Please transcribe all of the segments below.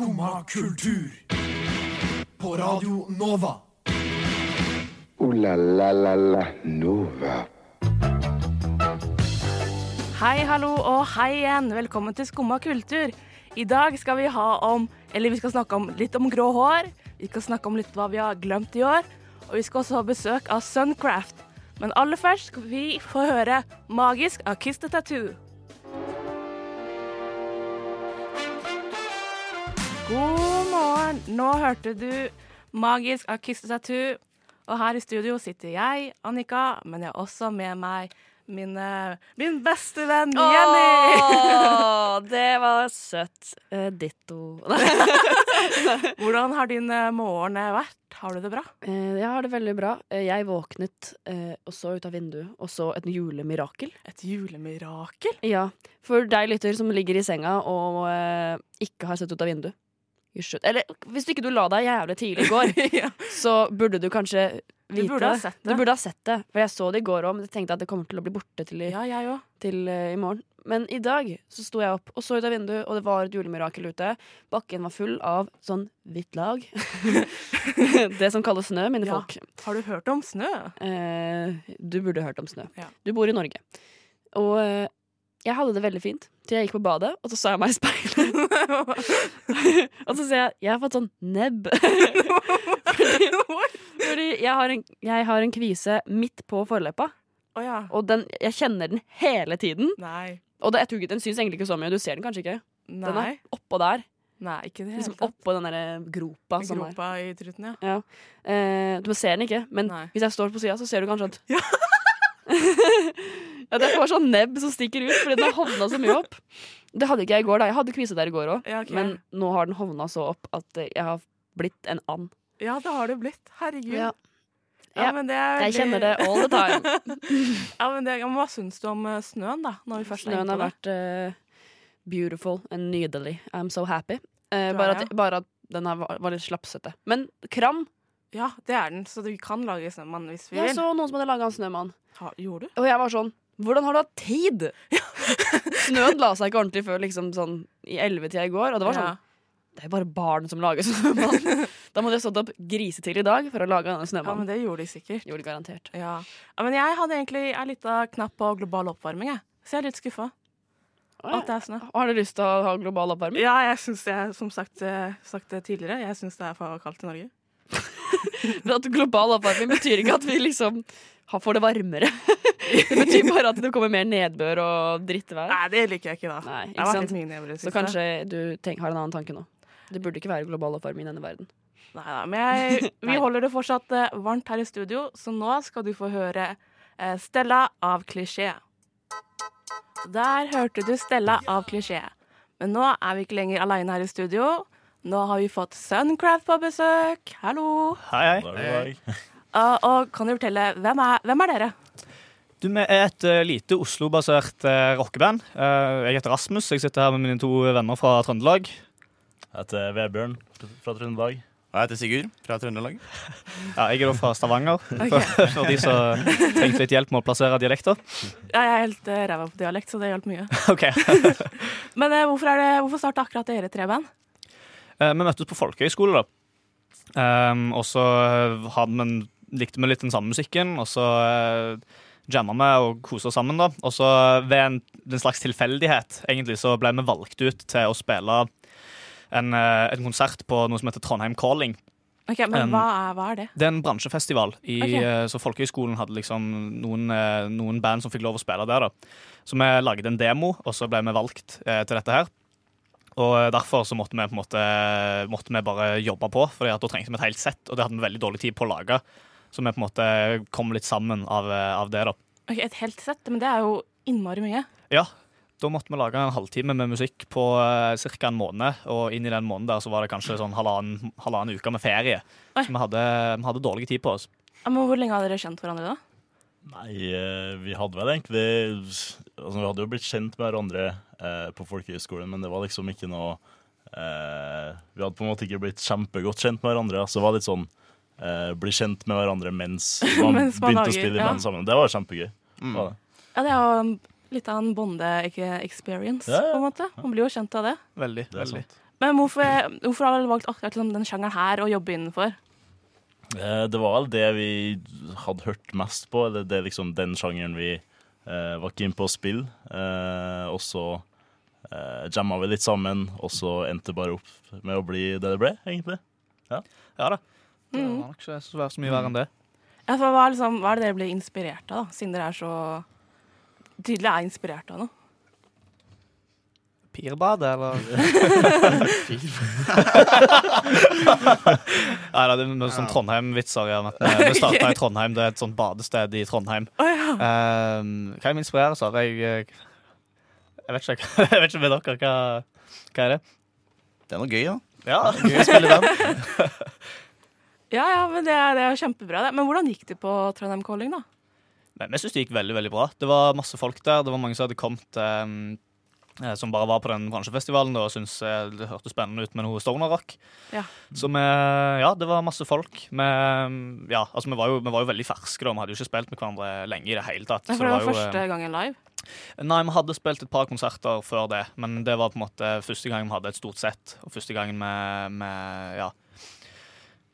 Skumma kultur. På Radio Nova. O-la-la-la-la Nova. Hei, hallo og hei igjen. Velkommen til Skumma kultur. I dag skal vi ha om Eller vi skal snakke om litt om grå hår. Vi skal snakke om litt hva vi har glemt i år. Og vi skal også ha besøk av Suncraft. Men aller først skal vi få høre 'Magisk' av Kiss the Tattoo. God morgen. Nå hørte du 'Magisk' av Kiss the Tattoo. Og her i studio sitter jeg, Annika, men jeg har også med meg min, eh, min beste venn Jenny. Åh, det var søtt. Eh, ditto. Hvordan har din eh, morgen vært? Har du det bra? Eh, jeg har det veldig bra. Jeg våknet og så ut av vinduet og så et julemirakel. Et julemirakel? Ja, For deg lytter som ligger i senga og ikke har sett ut av vinduet. Eller hvis ikke du la deg jævlig tidlig i går, ja. så burde du kanskje vite burde sett det. Du burde ha sett det. For jeg så det i går òg, men jeg tenkte at det kommer til å bli borte til i, ja, til uh, i morgen. Men i dag så sto jeg opp og så ut av vinduet, og det var et julemirakel ute. Bakken var full av sånn hvitt lag. det som kalles snø, mine folk. Har du hørt om snø? Uh, du burde hørt om snø. Du bor i Norge. Og eh, jeg hadde det veldig fint til jeg gikk på badet, og så så jeg meg i speilet. og så ser jeg jeg har fått sånn nebb. fordi fordi jeg, har en, jeg har en kvise midt på forleppa, Oh, ja. og den, jeg kjenner den hele tiden. Nei. Og det, jeg tror ikke Den syns egentlig ikke så mye. Du ser den kanskje ikke? Den er oppå der. Nei, ikke det Liksom oppå den der gropa. Sånn der. Gropa i truten, ja. Ja. Eh, du ser den ikke, men Nei. hvis jeg står på sida, så ser du kanskje at Ja. ja, Det får sånn nebb som stikker ut, fordi den har hovna så mye opp. Det hadde ikke jeg i går, da. Jeg hadde kvise der i går òg, Ja, okay. men nå har den hovna så opp at jeg har blitt en and. ja, det har du blitt. Herregud. Ja. Ja, Ja, men det er Jeg kjenner det all the time. ja, men det, hva syns du om eh, snøen, da? Snøen har vært uh, beautiful and nydelig. I'm so happy. Uh, bare, at, bare at den her var, var litt slapsete. Men kram Ja, det er den, så vi kan lage snømann hvis vi vil. Jeg så noen som hadde laga en snømann. Ha, gjorde du? Og jeg var sånn Hvordan har du hatt tid?! Snøen la seg ikke ordentlig før liksom sånn i ellevetida i går. Og det var sånn Det er bare barn som lager snømann. da må de ha stått opp grisetidlig i dag for å lage denne Ja, men det gjorde de sikkert. Gjorde de garantert. Ja. ja, men jeg hadde egentlig en liten knapp på global oppvarming, jeg. Så jeg er litt skuffa at det er snø. Har du lyst til å ha global oppvarming? Ja, jeg syns det, som sagt, eh, sagt tidligere, jeg syns det er for kaldt i Norge. At global oppvarming betyr ikke at vi liksom får det varmere. Det betyr bare at det kommer mer nedbør og drittvær. Nei, det liker jeg ikke, da. Nei, ikke sant? nedbør Så kanskje du tenk, har en annen tanke nå. Det burde ikke være global oppvarming i denne verden. Nei da, men jeg, vi holder det fortsatt uh, varmt her i studio, så nå skal du få høre uh, Stella av Klisjé. Der hørte du Stella av Klisjé. Men nå er vi ikke lenger aleine her i studio. Nå har vi fått Suncraft på besøk. Hallo. Hei, hei. Uh, og kan du fortelle, hvem er, hvem er dere? Du, Vi er et eh, lite Oslo-basert uh, rockeband. Eh, jeg heter Rasmus. Jeg sitter her med mine to venner fra Trøndelag. Jeg heter Vebjørn fra Trøndelag. Og jeg heter Sigurd fra Trøndelag. Ja, jeg er da fra Stavanger, for, for de som trengte litt hjelp med å plassere dialekter. Ja, jeg er helt uh, ræva på dialekt, så det hjalp mye. Men hvorfor, er det, hvorfor starta akkurat dere tre band? Eh, vi møttes på folkehøyskole, da. Um, og så likte vi litt den samme musikken, og så uh, jamma med og kosa oss sammen. da. Og så ved en, en slags tilfeldighet egentlig, så ble vi valgt ut til å spille en, eh, en konsert på noe som heter Trondheim Calling. Ok, Men en, hva, er, hva er det? Det er en bransjefestival. I, Ok. eh, Så Folkehøgskolen hadde liksom noen, eh, noen band som fikk lov å spille der. da. Så vi lagde en demo, og så ble vi valgt eh, til dette her. Og eh, derfor så måtte vi på en måte måtte vi bare jobbe på, for da trengte vi et helt sett, og det hadde vi veldig dårlig tid på å lage. Så vi på en måte kom litt sammen av, eh, av det, da. Ok, Et helt sett, men det er jo innmari mye. Ja, da måtte vi lage en halvtime med musikk på uh, ca. en måned, og inn i den måneden der så var det kanskje sånn halvannen, halvannen uke med ferie. Oi. Så vi hadde, vi hadde dårlig tid på oss. Ja, men Hvor lenge har dere kjent hverandre, da? Nei, eh, vi hadde vel egentlig altså, Vi hadde jo blitt kjent med hverandre eh, på folkehøyskolen, men det var liksom ikke noe eh, Vi hadde på en måte ikke blitt kjempegodt kjent med hverandre. Så det var litt sånn eh, bli kjent med hverandre mens man Mens man begynte lager, å spille i ja. band sammen. Det var kjempegøy. Mm. Var det. Ja, Det er jo litt av en bonde-experience, Ja, ja. på en måte. Man blir jo kjent av det. Veldig. Det veldig. sant. Men hvorfor, hvorfor har dere valgt akkurat liksom, den sjangeren her å jobbe innenfor? Eh, Det var vel det vi hadde hørt mest på. Det, Det er liksom den sjangeren vi eh, var keen på å spille. Eh, og så eh, jamma vi litt sammen, og så endte det bare opp med å bli det det ble, egentlig. Ja da. Det var nok ikke så så mye verre enn det. Ja, for hva, er liksom, hva er det dere blir inspirert av, da? Siden dere er så tydelig er inspirert av noe? Pirbadet, eller? Nei da, det er noen sånn Trondheim-vitser. Ja, vi- starta i Trondheim. Det er et sånt badested i Trondheim. Oh, ja. Um, hva er vi inspireres av? Jeg, jeg vet ikke Jeg vet ikke med dere. Hva, hva er det? Det er noe gøy, da. Ja, Gøy å spille den. Ja, ja, men det er, det er jo kjempebra, det. Men hvordan gikk det på Trondheim Calling, da? Men jeg syns det gikk veldig veldig bra. Det var masse folk der. Det var mange som hadde kommet um, eh, som bare var på den bransjefestivalen og syntes eh, det hørtes spennende ut med noe stoner-rock. Ja. Så vi, ja, det var masse folk. Vi, ja, altså, vi, var jo, vi var jo veldig ferske. da. Vi hadde jo ikke spilt med hverandre lenge i det hele tatt. Ja, for det var jo, eh, første gangen live. Nei, vi hadde spilt et par konserter før det, men det var på en måte første gang vi hadde et stort sett. Og første gangen med, vi ja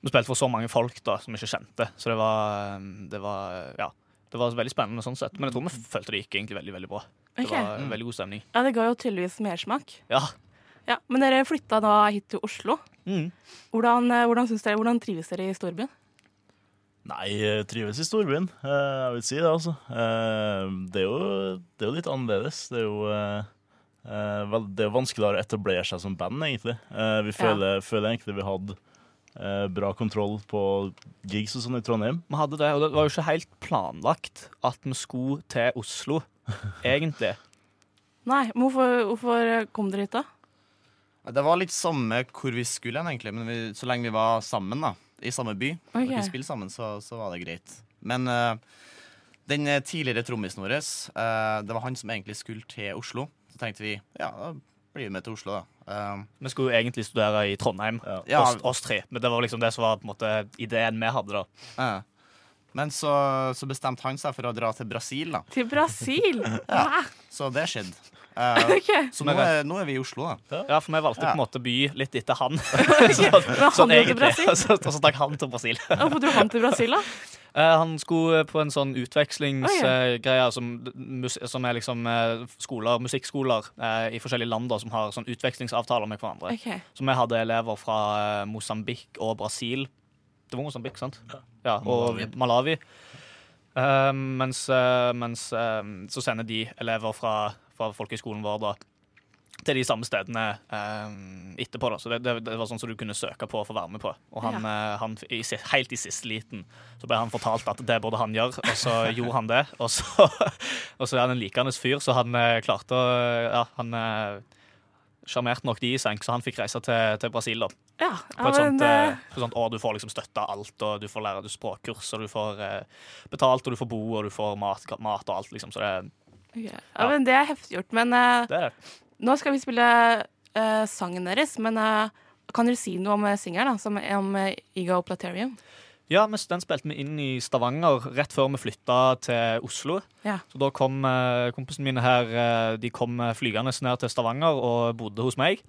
Vi spilte for så mange folk da som vi ikke kjente, så det var, det var ja, det var veldig spennende sånn sett. Men jeg tror vi følte det gikk egentlig veldig veldig bra. Det okay. var en veldig god stemning. Ja, det ga jo tydeligvis mersmak. Ja. Ja, men dere flytta da hit til Oslo. Mm. Hvordan, eh, hvordan, dere, hvordan trives dere i storbyen? Nei, jeg trives i storbyen. eh, Jeg vil si det, altså. Eh, Det er jo, det er jo litt annerledes. Det er jo det er vanskeligere å etablere seg som band, egentlig. Eh, Vi føler, føler egentlig vi hadde bra kontroll på gigs og sånn i Trondheim. Vi hadde det, og det var jo ikke helt planlagt at vi skulle til Oslo, egentlig. Nei, men hvorfor, hvorfor kom dere hit, da? Det var litt samme hvor vi skulle hen, egentlig. Men vi, så lenge vi var sammen, da. I samme by. Og vi spilte sammen, så, så var det greit. Men uh, den eh, tidligere trommisen vår, uh, det var han som egentlig skulle til Oslo. Så tenkte vi ja, da blir vi med til Oslo, da. Eh, Vi skulle jo egentlig studere i Trondheim, Ja. oss, oss tre. Men det var liksom det som var på en måte ideen vi hadde, da. Uh, Men så, så bestemte han seg for å dra til Brasil, da. Til Brasil? ja. Så det skjedde. Uh, okay. så nå er, nå er vi i Oslo, da. Ja, for vi valgte Ja. på en måte by litt etter han. Men sånn, han sånn til egentlig. Brasil? Så- Og så stakk han til Brasil. Hvorfor dro han til Brasil, da? Eh, han skulle på en sånn utvekslingsgreie som, ja. som er liksom eh, skoler, musikkskoler eh, i forskjellige land da, som har sånn utvekslingsavtaler med hverandre. Okay. Så vi hadde elever fra eh, Mosambik og Brasil. Det var Mosambik, sant? Ja, og Malawi. Eh, mens eh, mens eh, så sender de elever fra, fra folkehøyskolen vår da til de samme stedene um, etterpå. da Så det, det, det var sånn som du kunne søke på og få være med på. Og han, ja. han i, helt i siste liten så ble han fortalt at det burde han gjøre, og så gjorde han det. Og så, og så er han en likende fyr, så han eh, klarte å Ja, han eh, sjarmerte nok de i senk, så han fikk reise til, til Brasil. da Ja, på ja et sånt, eh, eh, på et sånt år du får liksom støtte alt, og du får lære du språkkurs, og du får eh, betalt, og du får bo, og du får mat, mat og alt, liksom. Så det, ok. ja, men det er heftig gjort. Men eh, det er det. Nå skal vi spille uh, sangen deres. Men uh, kan dere si noe om eh, singelen? Som, om uh, Ego Platerium? Ja, men den spilte vi inn i Stavanger rett før vi flytta til Oslo. Ja. Så da kom eh, kompisene mine her eh, De kom eh, flygende ned til Stavanger og bodde hos meg.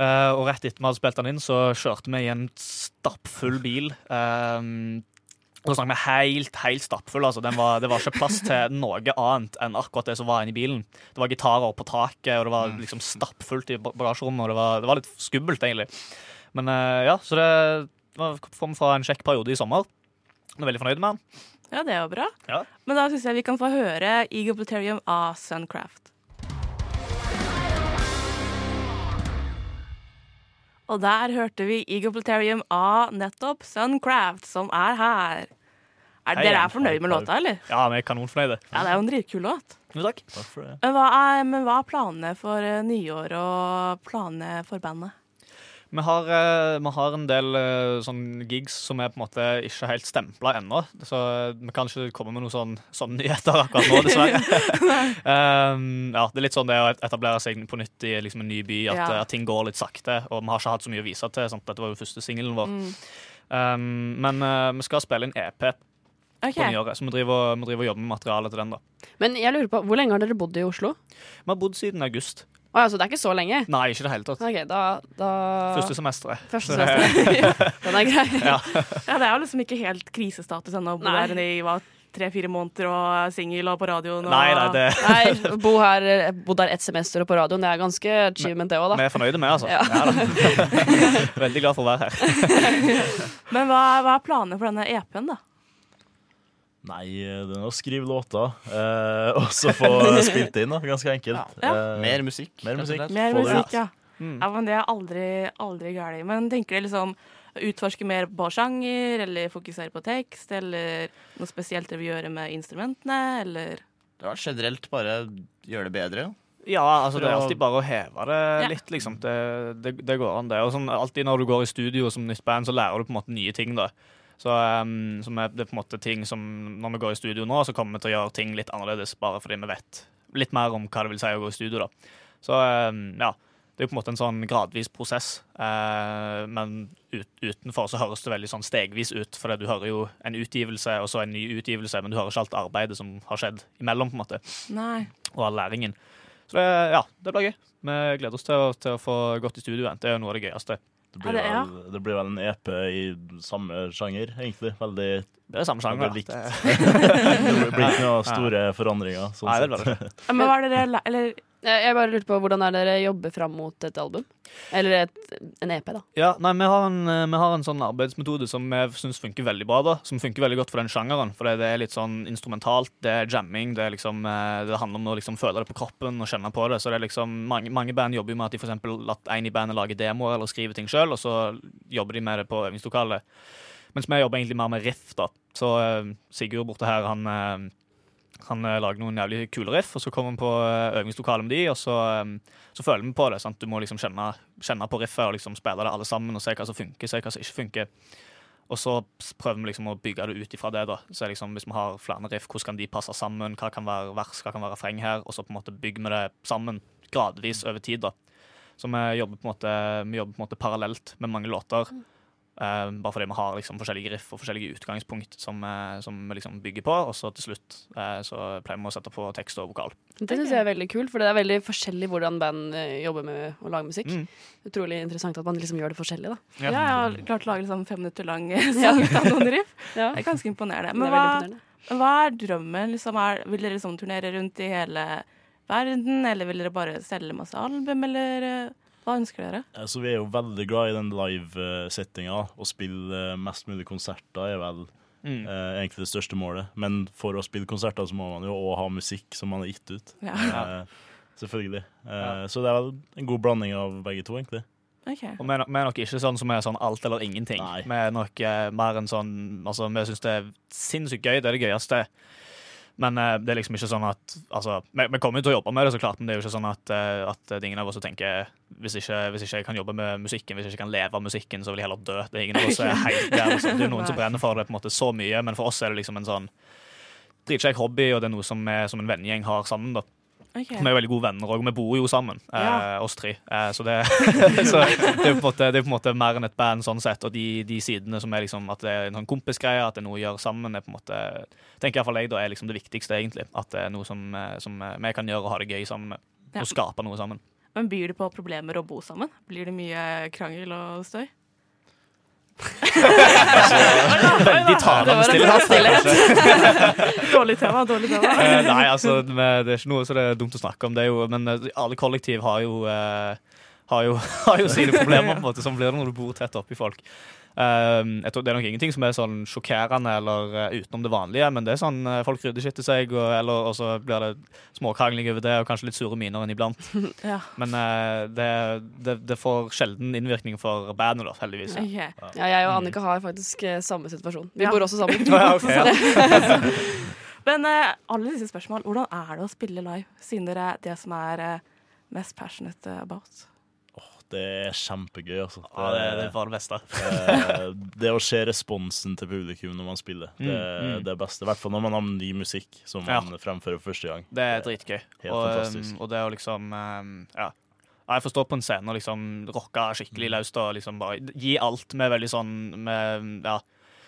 Eh, og rett etter vi hadde spilt den inn, så kjørte vi i en stappfull bil. Um, da snakker vi helt helt stappfull. Altså. Den var, det var ikke plass til noe annet enn akkurat det som var inni bilen. Det var gitarer på taket, og det var liksom stappfullt i bagasjerommet. Og det var, det var litt skummelt, egentlig. Men eh, ja, så det var kom fra en kjekk periode i sommer. Jeg er veldig fornøyd med den. Ja, det er jo bra. Ja. Men da syns jeg vi kan få høre Ego Platerium av Suncraft. Og der hørte vi Ego Platerium av nettopp Suncraft, som er her. Er, Hei dere er fornøyd med låta, eller? Ja, vi er kanonfornøyde. Ja, det er jo en dritkul låt. Jo, takk. Takk for det. Men hva er, men hva er planene for eh, nyår og planene for bandet? Vi har, eh, vi har en del eh, sånn gigs som er på en måte ikke helt stempla ennå. Så vi kan ikke komme med noen sånn, sånne nyheter akkurat nå, dessverre. um, ja, det er litt sånn det å etablere seg på nytt i liksom en ny by, at, Ja. at ting går litt sakte. Og vi har ikke hatt så mye å vise til. Sant? Dette var jo første singelen vår. Mm. Um, men uh, vi skal spille inn EP Okay. så vi driver, vi driver og jobber med materialet til den. da Men jeg lurer på, hvor lenge har dere bodd i Oslo? Vi har bodd siden august. Å ja, så det er ikke så lenge? Nei, ikke i det hele tatt. Okay, da, da Første semesteret. Første semester. Den er grei. Ja. Ja, det er jo liksom ikke helt krisestatus ennå. Bo Nei. der i tre-fire måneder og singel og på radioen. Og... Nei, nei, det Nei, bo her, bodd der ett semester og på radioen, det er ganske achievement, det òg, vi er fornøyde med, altså. Ja. Ja. Veldig glad for å være her. Men hva, hva er planene for denne EP-en, da? Nei, det er å skrive låter, eh, og så få spilt inn, da. Ganske enkelt. Ja. Eh, Mer musikk. mer musikk. Mer musikk, ja. Mm. ja. Men det er aldri, aldri galt. Men tenker dere liksom utforske mer på sjanger, eller fokusere på tekst, eller noe spesielt dere vil gjøre med instrumentene, eller Det var generelt bare gjøre det bedre. Ja, altså det er alltid bare å heve det Ja. litt, liksom. Det, det, det går an, det. Og sånn, alltid når du går i studio som nytt band, så lærer du på en måte nye ting, da. Så um, så er, det er på en måte ting som Når vi går i studio nå, så kommer vi til å gjøre ting litt annerledes, bare fordi vi vet litt mer om hva det vil si å gå i studio, da. Så um, ja. Det er jo på en måte en sånn gradvis prosess, eh, men ut, utenfor så høres det veldig sånn stegvis ut. For du hører jo en utgivelse og så en ny utgivelse, men du hører ikke alt arbeidet som har skjedd imellom. på en måte Nei. og all læringen. Så det, ja, det blir gøy. Vi gleder oss til å, til å få gått i studio igjen. Det er jo noe av det gøyeste. Det Ja, blir, det- ja. vel, det blir vel en EP i samme sjanger, egentlig. Veldig Det er samme sjanger. Er da. Det- Det blir ikke noen store forandringer. Sånn Nei, det er bare det. Men hva er det Eller Jeg jeg bare lurte på hvordan er dere jobber fram mot et album? Eller et, en EP, da. Ja, nei, vi har, en, eh, vi har en sånn arbeidsmetode som vi syns funker veldig bra. da Som funker veldig godt for den sjangeren. For det er litt sånn instrumentalt, det er jamming, det, er liksom, eh, det handler om å liksom føle det på kroppen og kjenne på det. Så det er liksom Mange, mange band jobber jo med at de for eksempel, at en i bandet lager demoer eller skriver ting sjøl, og så jobber de med det på øvingslokalet. Mens vi jobber egentlig mer med riff. da Så eh, Sigurd borte her, han eh, han eh, lager noen jævlig kule riff, og så kommer han på eh, øvingslokalet med de, og så, eh, så føler vi på det. sant? Du må liksom kjenne, kjenne på riffet og liksom spille det alle sammen og se hva som funker, se hva som ikke funker. Og så prøver vi liksom å bygge det ut ifra det. da. Så liksom, Hvis vi har flere riff, hvordan kan de passe sammen? Hva kan være vers, hva kan være refreng her? Og så på en måte bygger vi det sammen gradvis over tid. da. Så vi jobber på en måte, vi jobber på en måte parallelt med mange låter. Eh, bare fordi vi har liksom forskjellige riff og forskjellige utgangspunkt som, uh, som vi liksom bygger på. Og så til slutt uh, så pleier vi å sette på tekst og vokal. Det syns jeg er veldig kult, for det er veldig forskjellig hvordan band eh, jobber med å lage musikk. Mm. Utrolig interessant at man liksom gjør det forskjellig, da. Ja, jeg har klart å lage liksom fem minutter lang sang av noen riff. Ja. Det er ganske imponerende. Men er hva, imponerende. hva er drømmen? Liksom, er, vil dere liksom turnere rundt i hele verden, eller vil dere bare selge masse album, eller hva ønsker dere? Altså, vi er jo veldig glad i den live-settinga. Å spille eh, mest mulig konserter er vel Mm. eh, egentlig det største målet. Men for å spille konserter så må man jo òg ha musikk som man har gitt ut. Ja. Eh, selvfølgelig. Eh, Så det er vel en god blanding av begge to, egentlig. Okay. Og vi er, nok, ikke sånn som er sånn alt eller ingenting. Nei. Vi er nok eh, mer enn sånn Altså, vi syns det er sinnssykt gøy, det er det gøyeste. Men uh, det er liksom ikke sånn at Altså, vi, vi kommer jo til å jobbe med det, så klart, men det er jo ikke sånn at, eh, at ingen av oss som tenker hvis ikke, hvis ikke jeg kan jobbe med musikken, hvis jeg ikke kan leve av musikken, så vil jeg heller dø. Det er ingen av oss er helt der. Liksom. Det er noen som brenner for det på en måte så mye, men for oss er det liksom en sånn dritkjekk hobby, og det er noe som vi som en vennegjeng har sammen. da Ok. Vi er veldig gode venner òg, vi bor jo sammen, eh, Ja. oss tre. Eh, så det, så det, er måte, det er på en måte mer enn et band sånn sett. Og de, de sidene som er liksom at det er en sånn kompisgreie, at det er noe å gjøre sammen, er på en måte tenker fall jeg da er liksom det viktigste, egentlig. At det er noe som, eh, som eh, vi kan gjøre og ha det gøy sammen med. Ja. Og skape noe sammen. Men byr det på problemer å bo sammen? Blir det mye krangel og støy? Veldig talende stillhet. Dårlig tema, dårlig tema. Uh, nei, altså, det er ikke noe så det er dumt å snakke om. Det jo, men eh, alle kollektiv har jo, uh, har jo, har jo sine problemer, på en måte. Sånn blir det når du bor tett oppi folk. Jeg tror Det er nok ingenting som er sånn sjokkerende eller eh, utenom det vanlige, men det er sånn eh, folk ryddeskitter seg, og, eller, og så blir det småkrangling over det, og kanskje litt sure miner inniblant. Ja. Men eh, det, det, det får sjelden innvirkning for bandet, da, heldigvis. Okay. Ja, jeg og Annika har faktisk samme situasjon. Vi Ja. bor også sammen. Ja, okay, ja. Men alle disse spørsmål. Hvordan er det å spille live, siden dere er det som er mest passionate about? Det er kjempegøy, altså. Ja, det, det var det beste. Eh, det å se responsen til publikum når man spiller, det Mm, er mm. det beste. I hvert fall når man har ny musikk som man fremfører for første gang. Det er dritgøy. Helt og, fantastisk. um, og det å liksom um, Ja. Ja, Jeg får stå på en scene og liksom rocke skikkelig Mm. løst og liksom bare gi alt med veldig sånn med, ja,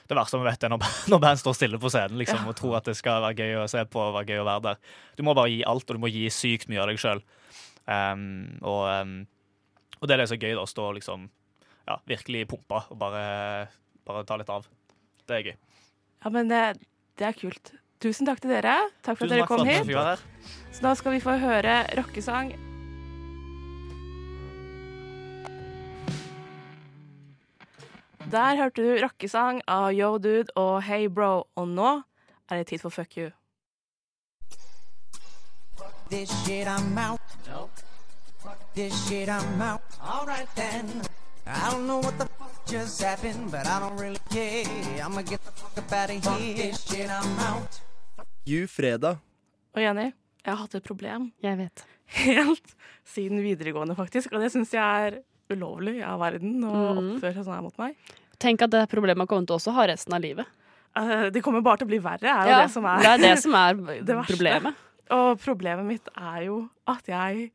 Det verste vi vet, er når, når band står stille på scenen liksom, og tror at det skal være gøy å se på og være gøy å være der. Du må bare gi alt, og du må gi sykt mye av deg sjøl. Um, og, um, og det er det som er gøy, da, å stå liksom ja, virkelig pumpa og bare, bare ta litt av. Det er gøy. Ja, men det, det er kult. Tusen takk til dere. Takk for Tusen at dere kom hit. her. Så da skal vi få høre rockesang. Der hørte du rockesang av Yo Dude og Hey Bro, og nå er det tid for Fuck You. This shit, I'm out. This shit, I'm out. Alright then. I don't know what the fuck just happened, but I don't really care. I'ma get the fuck up out of here. This shit, I'm out. You Freda. Og Jenny, jeg har hatt et problem Jeg vet. helt siden videregående, faktisk. Og det syns jeg er ulovlig av verden å mm. oppføre seg sånn her mot meg. Tenk at det problemet kommer til også å ha resten av livet. Uh, det kommer bare til å bli verre, er jo Ja, det som er det er det som er Det verste. problemet. Og problemet mitt er jo at jeg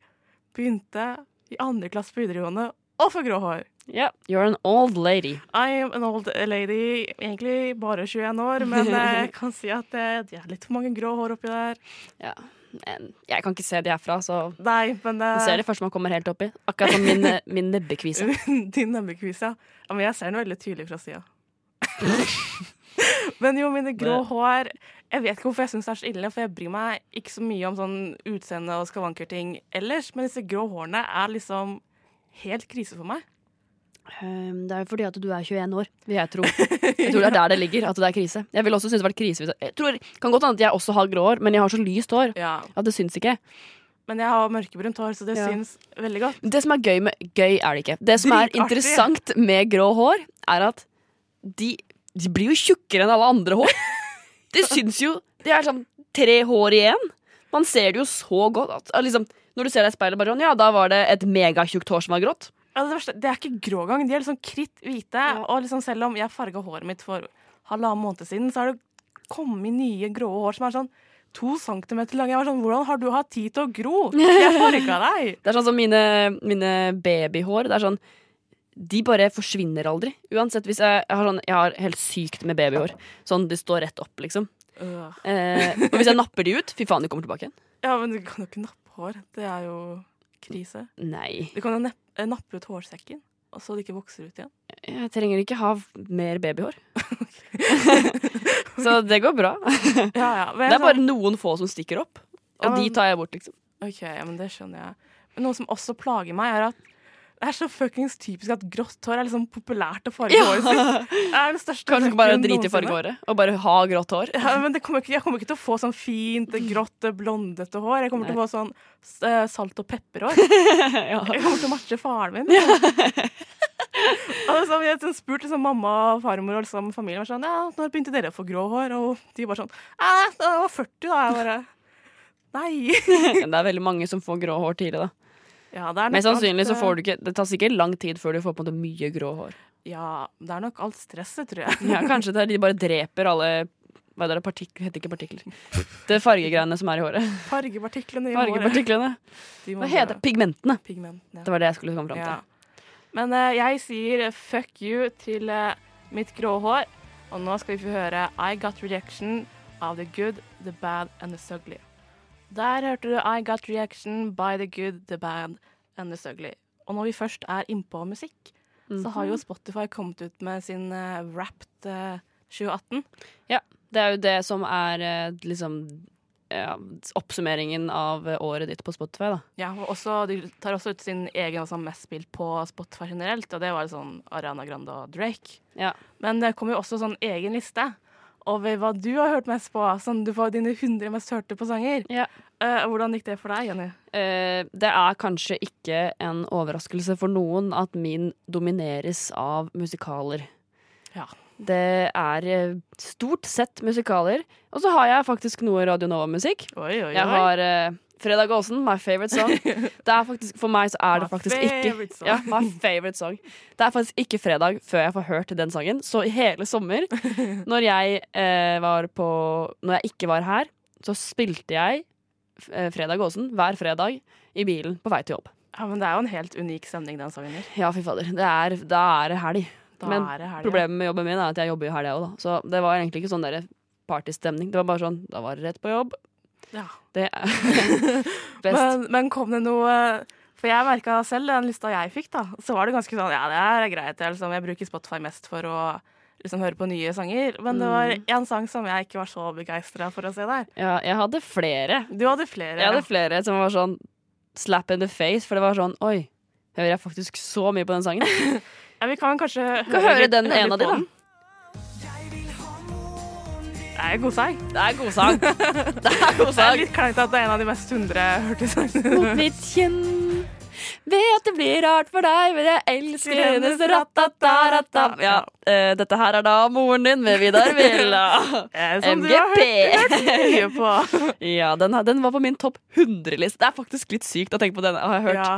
begynte i andre klasse på videregående å få grå hår. Ja, you're an old lady. I am an old lady, egentlig bare 21 år, men jeg kan si at det, de er litt for mange grå hår oppi der. Ja. Jeg kan ikke se de herfra, så Nei, men man ser det først man kommer helt oppi. Akkurat som min, eh, min nebbekvise. Din nebbekvise, ja. ja. Men jeg ser den veldig tydelig fra sida. men jo, mine grå hår Jeg vet ikke hvorfor jeg syns det er så ille, for jeg bryr meg ikke så mye om sånn utseende og skavankerting ellers, men disse grå hårene er liksom helt krise for meg. Um, Det er jo fordi at du er 21 år, vil jeg tro. Jeg tror det er der det ligger, at det er krise. Jeg vil også synes det var krise hvis jeg, jeg tror, Kan godt hende at jeg også har grå hår, men jeg har så lyst hår Ja. at det syns ikke. Men jeg har mørkebrunt hår, så det Ja. syns veldig godt. Det som er gøy med Gøy er det ikke. Det som er interessant med grå hår, er at de, de blir jo tjukkere enn alle andre hår. Det syns jo Det er sånn tre hår igjen. Man ser det jo så godt. At, at liksom, når du ser deg i speilet, bare sånn Ja, da var det et megatjukt hår som var grått. Ja, det, verste, det er ikke grå gang, de er liksom kritt hvite. Og liksom selv om jeg farga håret mitt for halvannen måned siden, så har det kommet nye grå hår som er sånn to centimeter lange. Jeg var sånn, Hvordan har du hatt tid til å gro? Jeg farga deg! Det er sånn som mine, mine babyhår. Det er sånn De bare forsvinner aldri. Uansett hvis jeg, jeg har sånn Jeg har helt sykt med babyhår. Sånn de står rett opp, liksom. Øh. Eh, og hvis jeg napper de ut, fy faen, de kommer tilbake igjen. Ja, men du kan jo ikke nappe hår. Det er jo krise. Nei. Du kan jo nepp, eh, nappe ut hårsekken, og så det ikke vokser ut igjen. Jeg trenger ikke ha mer babyhår. Så det går bra. Ja, ja. Men Det er sånn- bare noen få som stikker opp, Ja, og de tar jeg bort, liksom. Ok, ja, men det skjønner jeg. Men noe som også plager meg, er at det er så fuckings typisk at grått hår er liksom populært å farge Ja. håret sitt. Det er den største Kanskje bare drite i fargehåret og bare ha grått hår. Ja, men det kommer ikke, jeg kommer ikke til å få sånn fint, grått, blondete hår. Jeg kommer til å få sånn eh, salt- og pepperhår. ja. Jeg kommer til å matche faren min. Ja. altså, jeg har spurt liksom, mamma og farmor og liksom, familien sånn, ja, når begynte dere å få grå hår? Og de var sånn da jeg var 40 da. Jeg bare Nei. Det er veldig mange som får grå hår tidlig, da. Ja, Mest sannsynlig alt, så får du ikke Det tar sikkert lang tid før du får på en måte mye grå hår. Ja, det er nok alt stresset, tror jeg. Ja, kanskje det er de bare dreper alle Hva er det, partikler? Heter ikke partikler. Det er fargegreiene som er i håret. Fargepartiklene i håret. Fargepartiklene. De Hva heter det? Pigmentene. Pigmentene. Det var det jeg skulle komme fram til. Ja. Men uh, jeg sier eh, fuck you til uh, mitt grå hår. Og nå skal vi få høre I Got Rejection av The Good, The Bad and The Sugly. Der hørte du I Got Reaction by The Good, The Bad and The Sugly. Og når vi først er innpå musikk, så har jo Mhm. Spotify kommet ut med sin uh, Wrapped uh, 2018. Det er jo det som er uh, liksom ja, oppsummeringen av eh, året ditt på Spotify, da. Ja, og også, De tar også ut sin egen altså, mest spilt på Spotify generelt, og det var sånn Ariana Grande og Drake. Ja. Men det kommer jo også sånn egen liste over hva du har hørt mest på. Sånn du får dine 100 mest hørte på sanger. Ja. Uh, hvordan gikk det for deg, Jenny? Uh, det er kanskje ikke en overraskelse for noen at min domineres av musikaler. Ja. Det er eh, stort sett musikaler. Og så har jeg faktisk noe Radio Nova-musikk. Jeg har uh, Fredag Aasen, my favorite song. Det er faktisk, for meg så er det faktisk ikke ja, my favorite song. Det er faktisk ikke fredag før jeg får hørt den sangen. Så i hele sommer, når jeg uh, var på Når jeg ikke var her, så spilte jeg Fredag Aasen hver fredag i bilen på vei til jobb. Ja, men Det er jo en helt unik stemning, den sangen. her. Ja, fy fader. Det er, da er det helg. Da Men. Problemet med jobben min er at jeg jobber i helga òg, da. Så det var egentlig ikke sånn der partystemning. Det var bare sånn, da var det rett på jobb. Ja. Det er best. Men, men kom det noe For jeg merka selv den lista jeg fikk, da, så var det ganske sånn Ja, det er greit. Jeg, liksom, jeg bruker Spotify mest for å liksom høre på nye sanger. Men det var Mm. én sang som jeg ikke var så begeistra for å se der. Ja, jeg hadde flere. Du hadde flere. Jeg hadde flere som var sånn slap in the face, for det var sånn Oi, hører jeg faktisk så mye på den sangen? Ja, vi kan kanskje Kan høre den ene av de, da. Det er god sang. Det er god sang. Det er god Det er litt kleint at det er en av de mest hundre hørte Mot sangene. mitt kinn. Vet det blir rart for deg, men jeg elsker hennes ratata-rata. Ja, uh, dette her er da moren din med Vidar Villa. Som MGP. du har hørt, på. Ja, den, den var på min topp 100-liste. Det er faktisk litt sykt å tenke på den. Jeg har hørt Ja.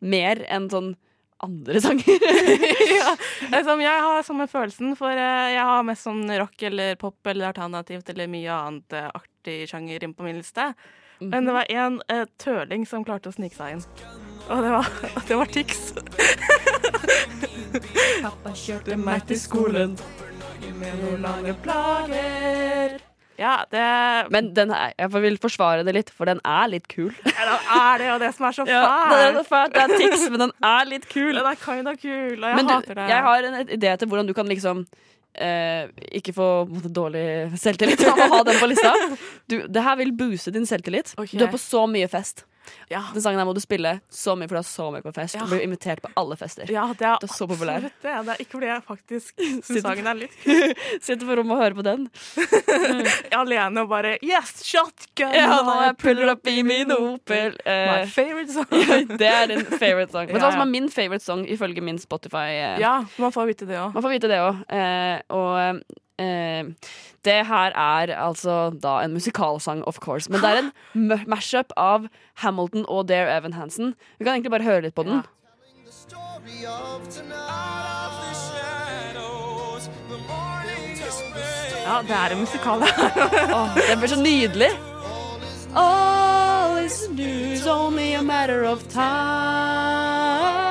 mer enn sånn andre sanger. ja. Liksom, jeg har samme følelsen, for eh, jeg har mest sånn rock eller pop eller alternativt eller mye annet eh, artig sjanger inn på min liste. Men det var en eh, tøling som klarte å snike seg inn. Og det var, det var Tix. Pappa kjørte meg til skolen med noen lange plager. Ja, det Men den er, jeg vil forsvare det litt, for den er litt kul. ja, den er det, og det som er så Ja, fælt. så. Det er tics, men den er litt kul. Den er kind of kul, og jeg Men du, det. jeg har en idé til hvordan du kan liksom eh, ikke få måte, dårlig selvtillit av å ha den på lista. Du, det her vil booste din selvtillit. Okay. Du er på så mye fest. Ja. Den sangen her må du spille så mye, for du er så mye på fest. Ja. Du blir invitert på alle fester. ja, det er, det er så populær. det. Det er ikke fordi jeg faktisk syns sangen er litt kul. Sitter på rommet og hører på den. Alene og bare Yes, shotgun! Ja, nå jeg puller opp i min Opel. My Eh, favorite song. det er din favorite song. Vet du hva som er min favorite song ifølge min Spotify? Uh, Ja, man får vite det òg. Man får vite det òg. Uh, og eh, det her er altså da en musikalsang, of course. Men det er en mashup av Hamilton og Dare Evan Hansen. Vi kan egentlig bare høre litt på den. Ja, det er en musikal. Åh, det blir så nydelig. All is new is only a matter of time.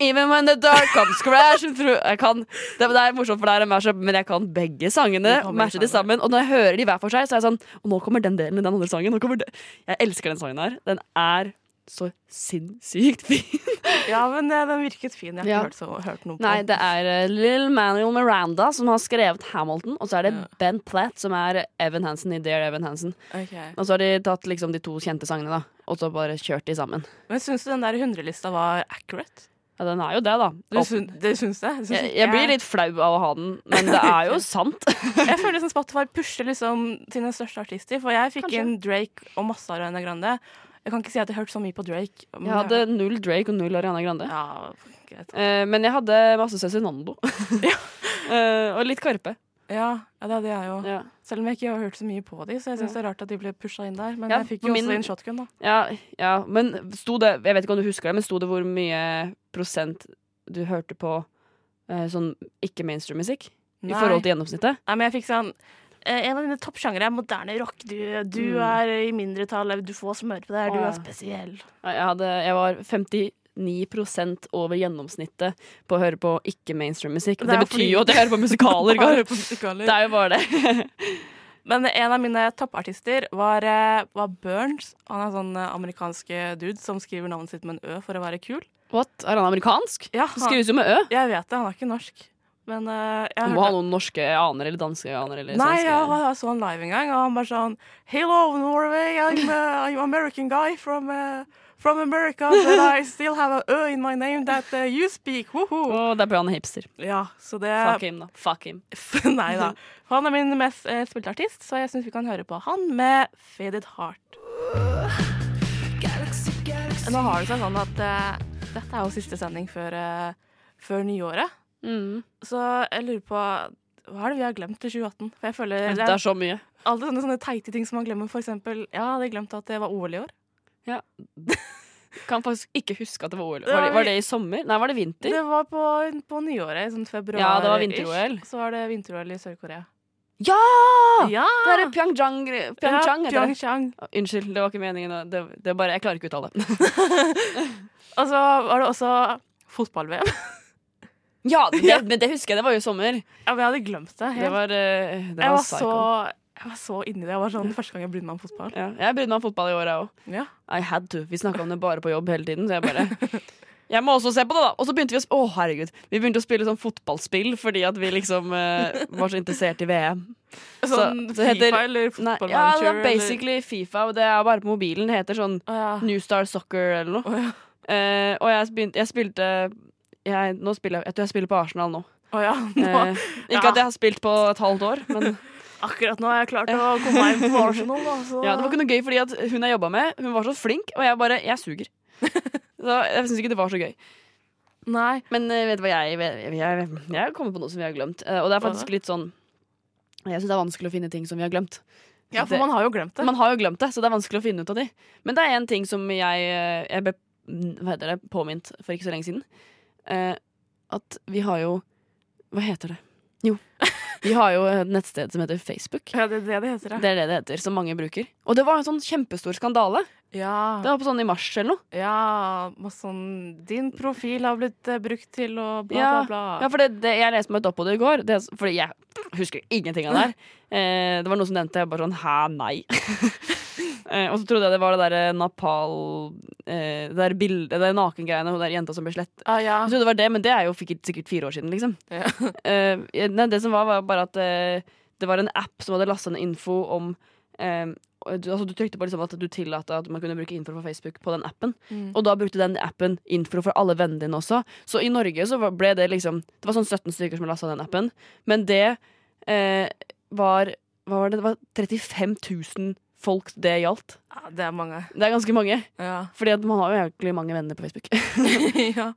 Even when the dark comes crashing through kan, det, det er morsomt, for det er en mashup, men jeg kan begge sangene. Mashe de sammen Og når jeg hører de hver for seg, så er jeg sånn Og nå kommer den delen i den andre sangen. Jeg elsker den sangen her. Den er så sinnssykt fin. Ja, men eh, den virket fin. Jeg har Ja. ikke hørt, så, hørt noe på Nei, det er uh, Lill Manuel Miranda som har skrevet Hamilton, og så er det Ja. Ben Platt som er Evan Hansen i Dear Evan Hansen. Okay. Og så har de tatt liksom de to kjente sangene, da, og så bare kjørt de sammen. Men syns du den der hundrelista var accurate? Ja, den er jo det, da. Du, syns, det syns det? Syns jeg, jeg blir litt flau av å ha den, men det er jo sant. Jeg føler liksom Spotify pusher liksom sine største artister. For jeg fikk Kanskje. inn Drake og masse Ariana Grande. Jeg kan ikke si at jeg har hørt så mye på Drake. Jeg hadde null Drake og null Ariana Grande. Ja. Eh, men jeg hadde masse Cezinando. Eh, og litt Karpe. Ja, ja, det hadde jeg jo. Ja. Selv om jeg ikke har hørt så mye på dem, så jeg syns det er rart at de ble pusha inn der. Men jeg fikk jo min- også en shotgun, da. Ja, ja, men sto det Jeg vet ikke om du husker det, men sto det hvor mye prosent du hørte på eh, sånn ikke-mainstream-musikk? I forhold til gjennomsnittet? Nei, men jeg fikk sånn eh, En av dine toppsjangere er moderne rock. Du, du Mm. er i mindretall, du får smør på det her, du er spesiell. Jeg, hadde, jeg var 59% over gjennomsnittet på å høre på ikke-mainstream-musikk. Det Det, er betyr fordi- jo at jeg hører på musikaler. På musikaler. Det er jo bare det. Men en av mine toppartister var, eh, var Burns. Han er sånn eh, amerikansk dude som skriver navnet sitt med en Ø for å være kul. What? Er han amerikansk? Ja, han, skrives jo med Ø. jeg vet det, han er ikke norsk. Men uh, jeg Han må ha noen norske aner eller danske aner eller Nei, svenske. jeg, så han live en gang, og han bare sånn Hello, Norway, I'm, I'm American guy from, uh, from America, but I still have a Ø in my name that uh, you speak. Oh, det er bra han er hipster. Ja, så det Fuck him, da. Fuck him. Nei da. Han er min mest eh, spilte artist, så jeg syns vi kan høre på han med Faded Heart. Nå har det seg sånn at eh, dette er jo siste sending før, eh, før nyåret. Mm. Så jeg lurer på hva er det vi har glemt i 2018? For jeg føler Det er så mye. alle sånne, sånne teite ting som man glemmer. For eksempel, ja, jeg hadde glemt at det var OL i år. Kan faktisk ikke huske at det var OL. Var det, var- det i sommer? Nei, var det vinter? Det var på, på nyåret, sånn februar. Ja, det var vinter-OL. Så var det vinter-OL i Sør-Korea. Ja! Ja! Det er Pyeongchang, Pyeongchang det. Pyeongchang. Å, Unnskyld, det var ikke meningen. Det, det er bare, jeg klarer ikke å uttale det. Og så var det også fotball-VM. Ja, det, men det husker jeg. Det var jo i sommer. Ja, men jeg hadde glemt det. Det helt. var, det var, jeg, var var så, jeg var så inni det. Jeg var sånn, Første gang jeg brydde meg om fotball. Ja, jeg brydde meg om fotball i år, jeg òg. Ja. I had to. Vi snakka om det bare på jobb hele tiden, så jeg bare Jeg må også se på det, da! Og så begynte vi å Å, herregud. Vi begynte å spille sånn fotballspill fordi at vi liksom eh, var så interessert i VM. Sånn Så- så heter- Fifa eller Football ja, det er basically basically Fifa, og det er bare på mobilen. Det heter sånn oh, ja. New Star Soccer eller noe. Oh, ja. Eh, og jeg, begynte, jeg spilte jeg, nå spiller, jeg- jeg tror jeg spiller på Arsenal nå. Oh, ja. Nå, Eh, ikke at jeg har spilt på et halvt år, men akkurat nå har jeg klart å komme meg inn på Arsenal. Da, så. ja, det var ikke noe gøy fordi at hun jeg jobba med, hun var så flink, og jeg bare Jeg suger. Så jeg syns ikke det var så gøy. Nei. Men eh, vet du hva jeg Jeg, jeg, jeg har kommet på noe som vi har glemt. Eh, og det er faktisk litt sånn Jeg syns det er vanskelig å finne ting som vi har glemt. Ja, for Det- man har jo glemt det. Man har jo glemt det, så det er vanskelig å finne ut av de. Men det er en ting som jeg, eh, jeg ble hva heter det, påminnet for ikke så lenge siden. Eh, at vi har jo Hva heter det? Jo. Vi har jo et nettsted som heter Facebook. Ja, det er det det heter, ja. Det er det det heter, som mange bruker. Og det var en sånn kjempestor skandale. Ja, Det var på sånn i mars eller noe. ja masse sånn Din profil har blitt eh, brukt til å bla, Ja, bla, bla. Ja, for det, det, jeg leste meg litt opp på det i går, det, fordi jeg husker ingenting av det her. Eh, det var noe som nevnte jeg bare sånn hæ, nei. eh, og så trodde jeg det var det der Napal eh, Det der bildet, det nakengreiene, hun der jenta som ble slett. Ah, ja. Jeg trodde det var det, men det er jo sikkert, sikkert fire år siden, liksom. Ja. Eh, nei, det som var, var bare at eh, det var en app som hadde lasta ned info om eh, du, altså, du trykte på liksom at du tillater at man kunne bruke info fra Facebook på den appen. Mm. Og da brukte den appen info for alle vennene dine også. Så i Norge så ble det liksom Det var sånn 17 stykker som lasta den appen. Men det eh, var Hva var det? Det var 35 000 folk det gjaldt. ja, det er mange. Det er ganske mange. Ja. Fordi man har jo egentlig mange venner på Facebook. ja.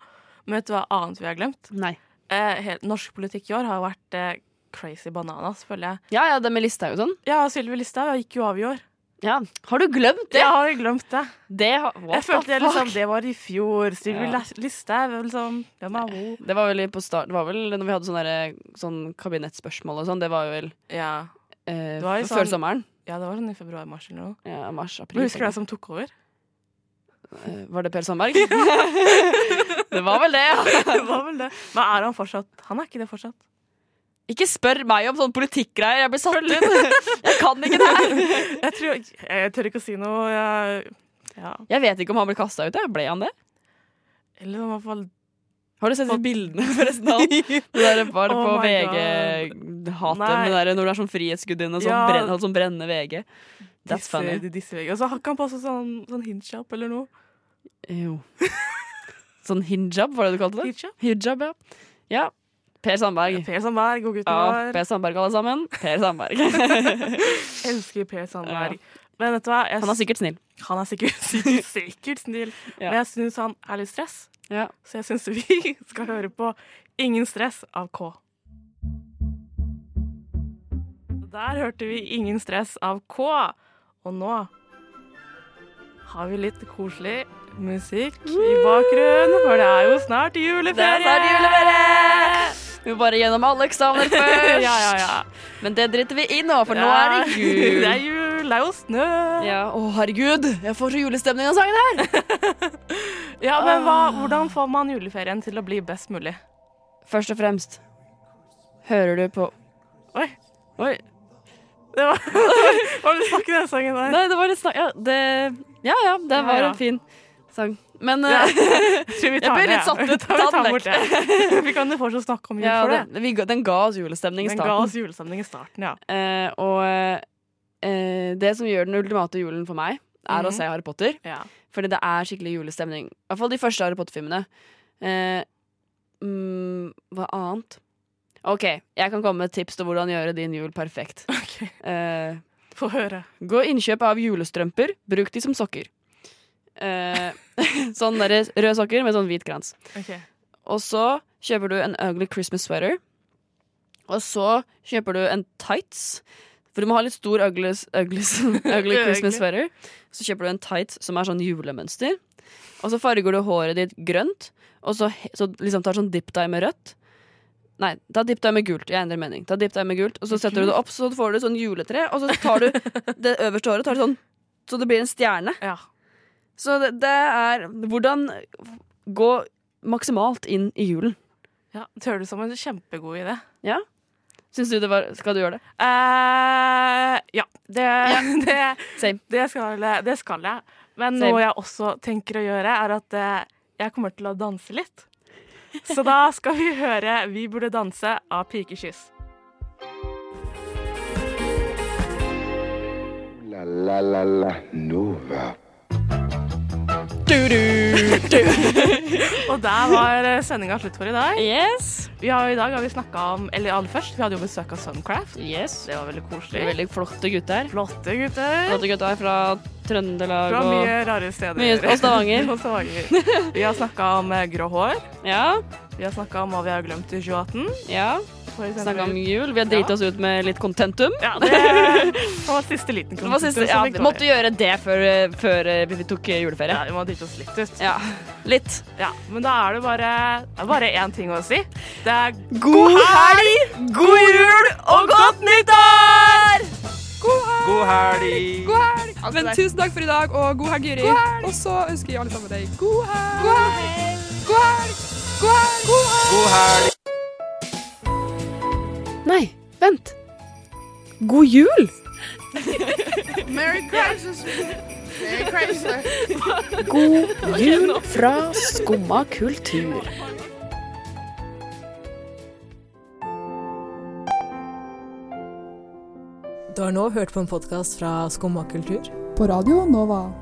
Men vet du hva annet vi har glemt? Nei. Eh, norsk politikk i år har jo vært eh, crazy bananas, føler jeg. Ja, ja, det med lista og sånn. Ja, Sylvi Listhaug gikk jo av i år. Ja. Har du glemt det? Jeg har jo glemt det. Det, har, jeg følte jeg liksom, det var i fjor. Sylvi Ja. ja. Listhaug, liksom Hvem er hun? Det var vel på start Det var vel når vi hadde sånne, der, sånn kabinettspørsmål og sånn. Det var jo vel Ja. eh, var jo før sånn- sommeren. Ja, det var sånn i februar-mars eller noe. Ja, mars, april. Men husker du hvem som tok over? Eh, Var det Per Sandberg? det var vel det, ja. det var vel det. Men er han fortsatt Han er ikke det fortsatt. Ikke spør meg om sånne politikkgreier. Jeg blir satt ut. Jeg kan ikke det her. Jeg, tror, jeg tør ikke å si noe. Jeg, ja. Jeg vet ikke om han ble kasta ut. jeg. Ble han det? Eller i hvert fall Har du sett de bildene forresten av? Det der var det Oh på VG-hatet. Når det der Når du er sånn frihetsgudinne og sånn, Ja. brenner, sånn brennende VG. That's disse, funny. disse VG. Og så har ikke han på seg sånn, sånn hijab eller noe. Jo. Sånn hijab, var det du kalte det? Hijab? Hijab, ja. Ja. Per Sandberg. Per Sandberg, god gutten Ja, vår. Per Sandberg, alle sammen. Per Sandberg. Elsker Per Sandberg. Men vet du hva? Jeg, Han er sikkert snill. han er sikkert, sikkert, sikkert snill. Ja. Men jeg syns han er litt stress. Ja. Så jeg syns vi skal høre på Ingen stress av K. Der hørte vi Ingen stress av K. Og nå har vi litt koselig musikk i bakgrunnen, for det er jo snart juleferie! Det er snart juleferie! Vi må bare gjennom alle eksamener først. ja, ja, ja. Men det driter vi i nå, for nå er det jul. det er jul, det er jo snø. Ja, Å, herregud, jeg får så julestemning av sangen her. Ja, men hva, Ah. Hvordan får man juleferien til å bli best mulig? Først og fremst hører du på Oi, Oi. det var vil du snakke den sangen der? Nei, det var litt snakk Ja, det, ja, ja, det var ja. en fin sang. Men Ja. eh, Jeg ble litt satt ut. Ta den det. Vi kan jo fortsatt snakke om jul for det. vi, den ga oss julestemning i Den ga starten. oss julestemning i starten, ja. Eh, og eh, det som gjør den ultimate julen for meg, er å Mhm. se Harry Potter. ja. Fordi det er skikkelig julestemning. I hvert fall de første Harry Potter-filmene. Eh, mm, hva annet? OK, jeg kan komme med et tips til hvordan gjøre din jul perfekt. Okay. Eh, få høre. gå innkjøp av julestrømper. Bruk de som sokker. Eh, sånn der røde sokker med sånn hvit krans. Okay. Og så kjøper du en ugly Christmas sweater. Og så kjøper du en tights. For du må ha litt stor ugly, ugly, ugly Christmas sweater. Så kjøper du en tight som er sånn julemønster. Og så farger du håret ditt grønt. Og så, så liksom tar sånn dip dye med rødt. Nei, ta dip dye med gult. Jeg endrer mening. Ta dip dye med gult Og så setter du det opp, så får du sånn juletre. Og så tar du det øverste håret tar du sånn så det blir en stjerne. Ja. Så det, det er hvordan gå maksimalt inn i julen. Ja, Det høres ut som en kjempegod idé. Ja? Syns du det var Skal du gjøre det? Uh, ja, det, det, Same. det, skal, det skal jeg. Men Same. noe jeg også tenker å gjøre, er at eh, jeg kommer til å danse litt. Så da skal vi høre 'Vi burde danse' av Pikekyss. La la la la Nova. Og der var sendinga slutt for i dag. Yes. Vi har, I dag har vi snakka om Eller aller først, vi hadde jo besøk av Suncraft. yes. Det var veldig koselig. veldig flotte gutter. Flotte gutter. Flotte gutter fra Trøndelag Fra og mye rare steder. Mye- og Stavanger. Og Stavanger. Vi har snakka om eh, grå hår. Ja. Vi har snakka om hva vi har glemt i 2018. ja. Snakka om jul. Vi har driti Ja. oss ut med litt contentum. Ja, det var siste liten Det siste, ja, vi måtte gjøre det før, før eh, vi tok juleferie. Ja, vi må drite oss litt ut. Ja. Litt. Ja, men da er det bare, det er bare én ting å si. Det er God helg, god jul og godt nyttår! God helg! God helg! Men tusen takk for i dag, og god helg, Juri. Og så ønsker vi alle sammen deg god helg. God helg! God helg! God helg! God helg! God helg! Nei, vent. God jul! Merry Christmas. Merry Christmas. God jul fra Skumma kultur. Du har nå hørt på en podkast fra Skumma kultur. På Radio Nova.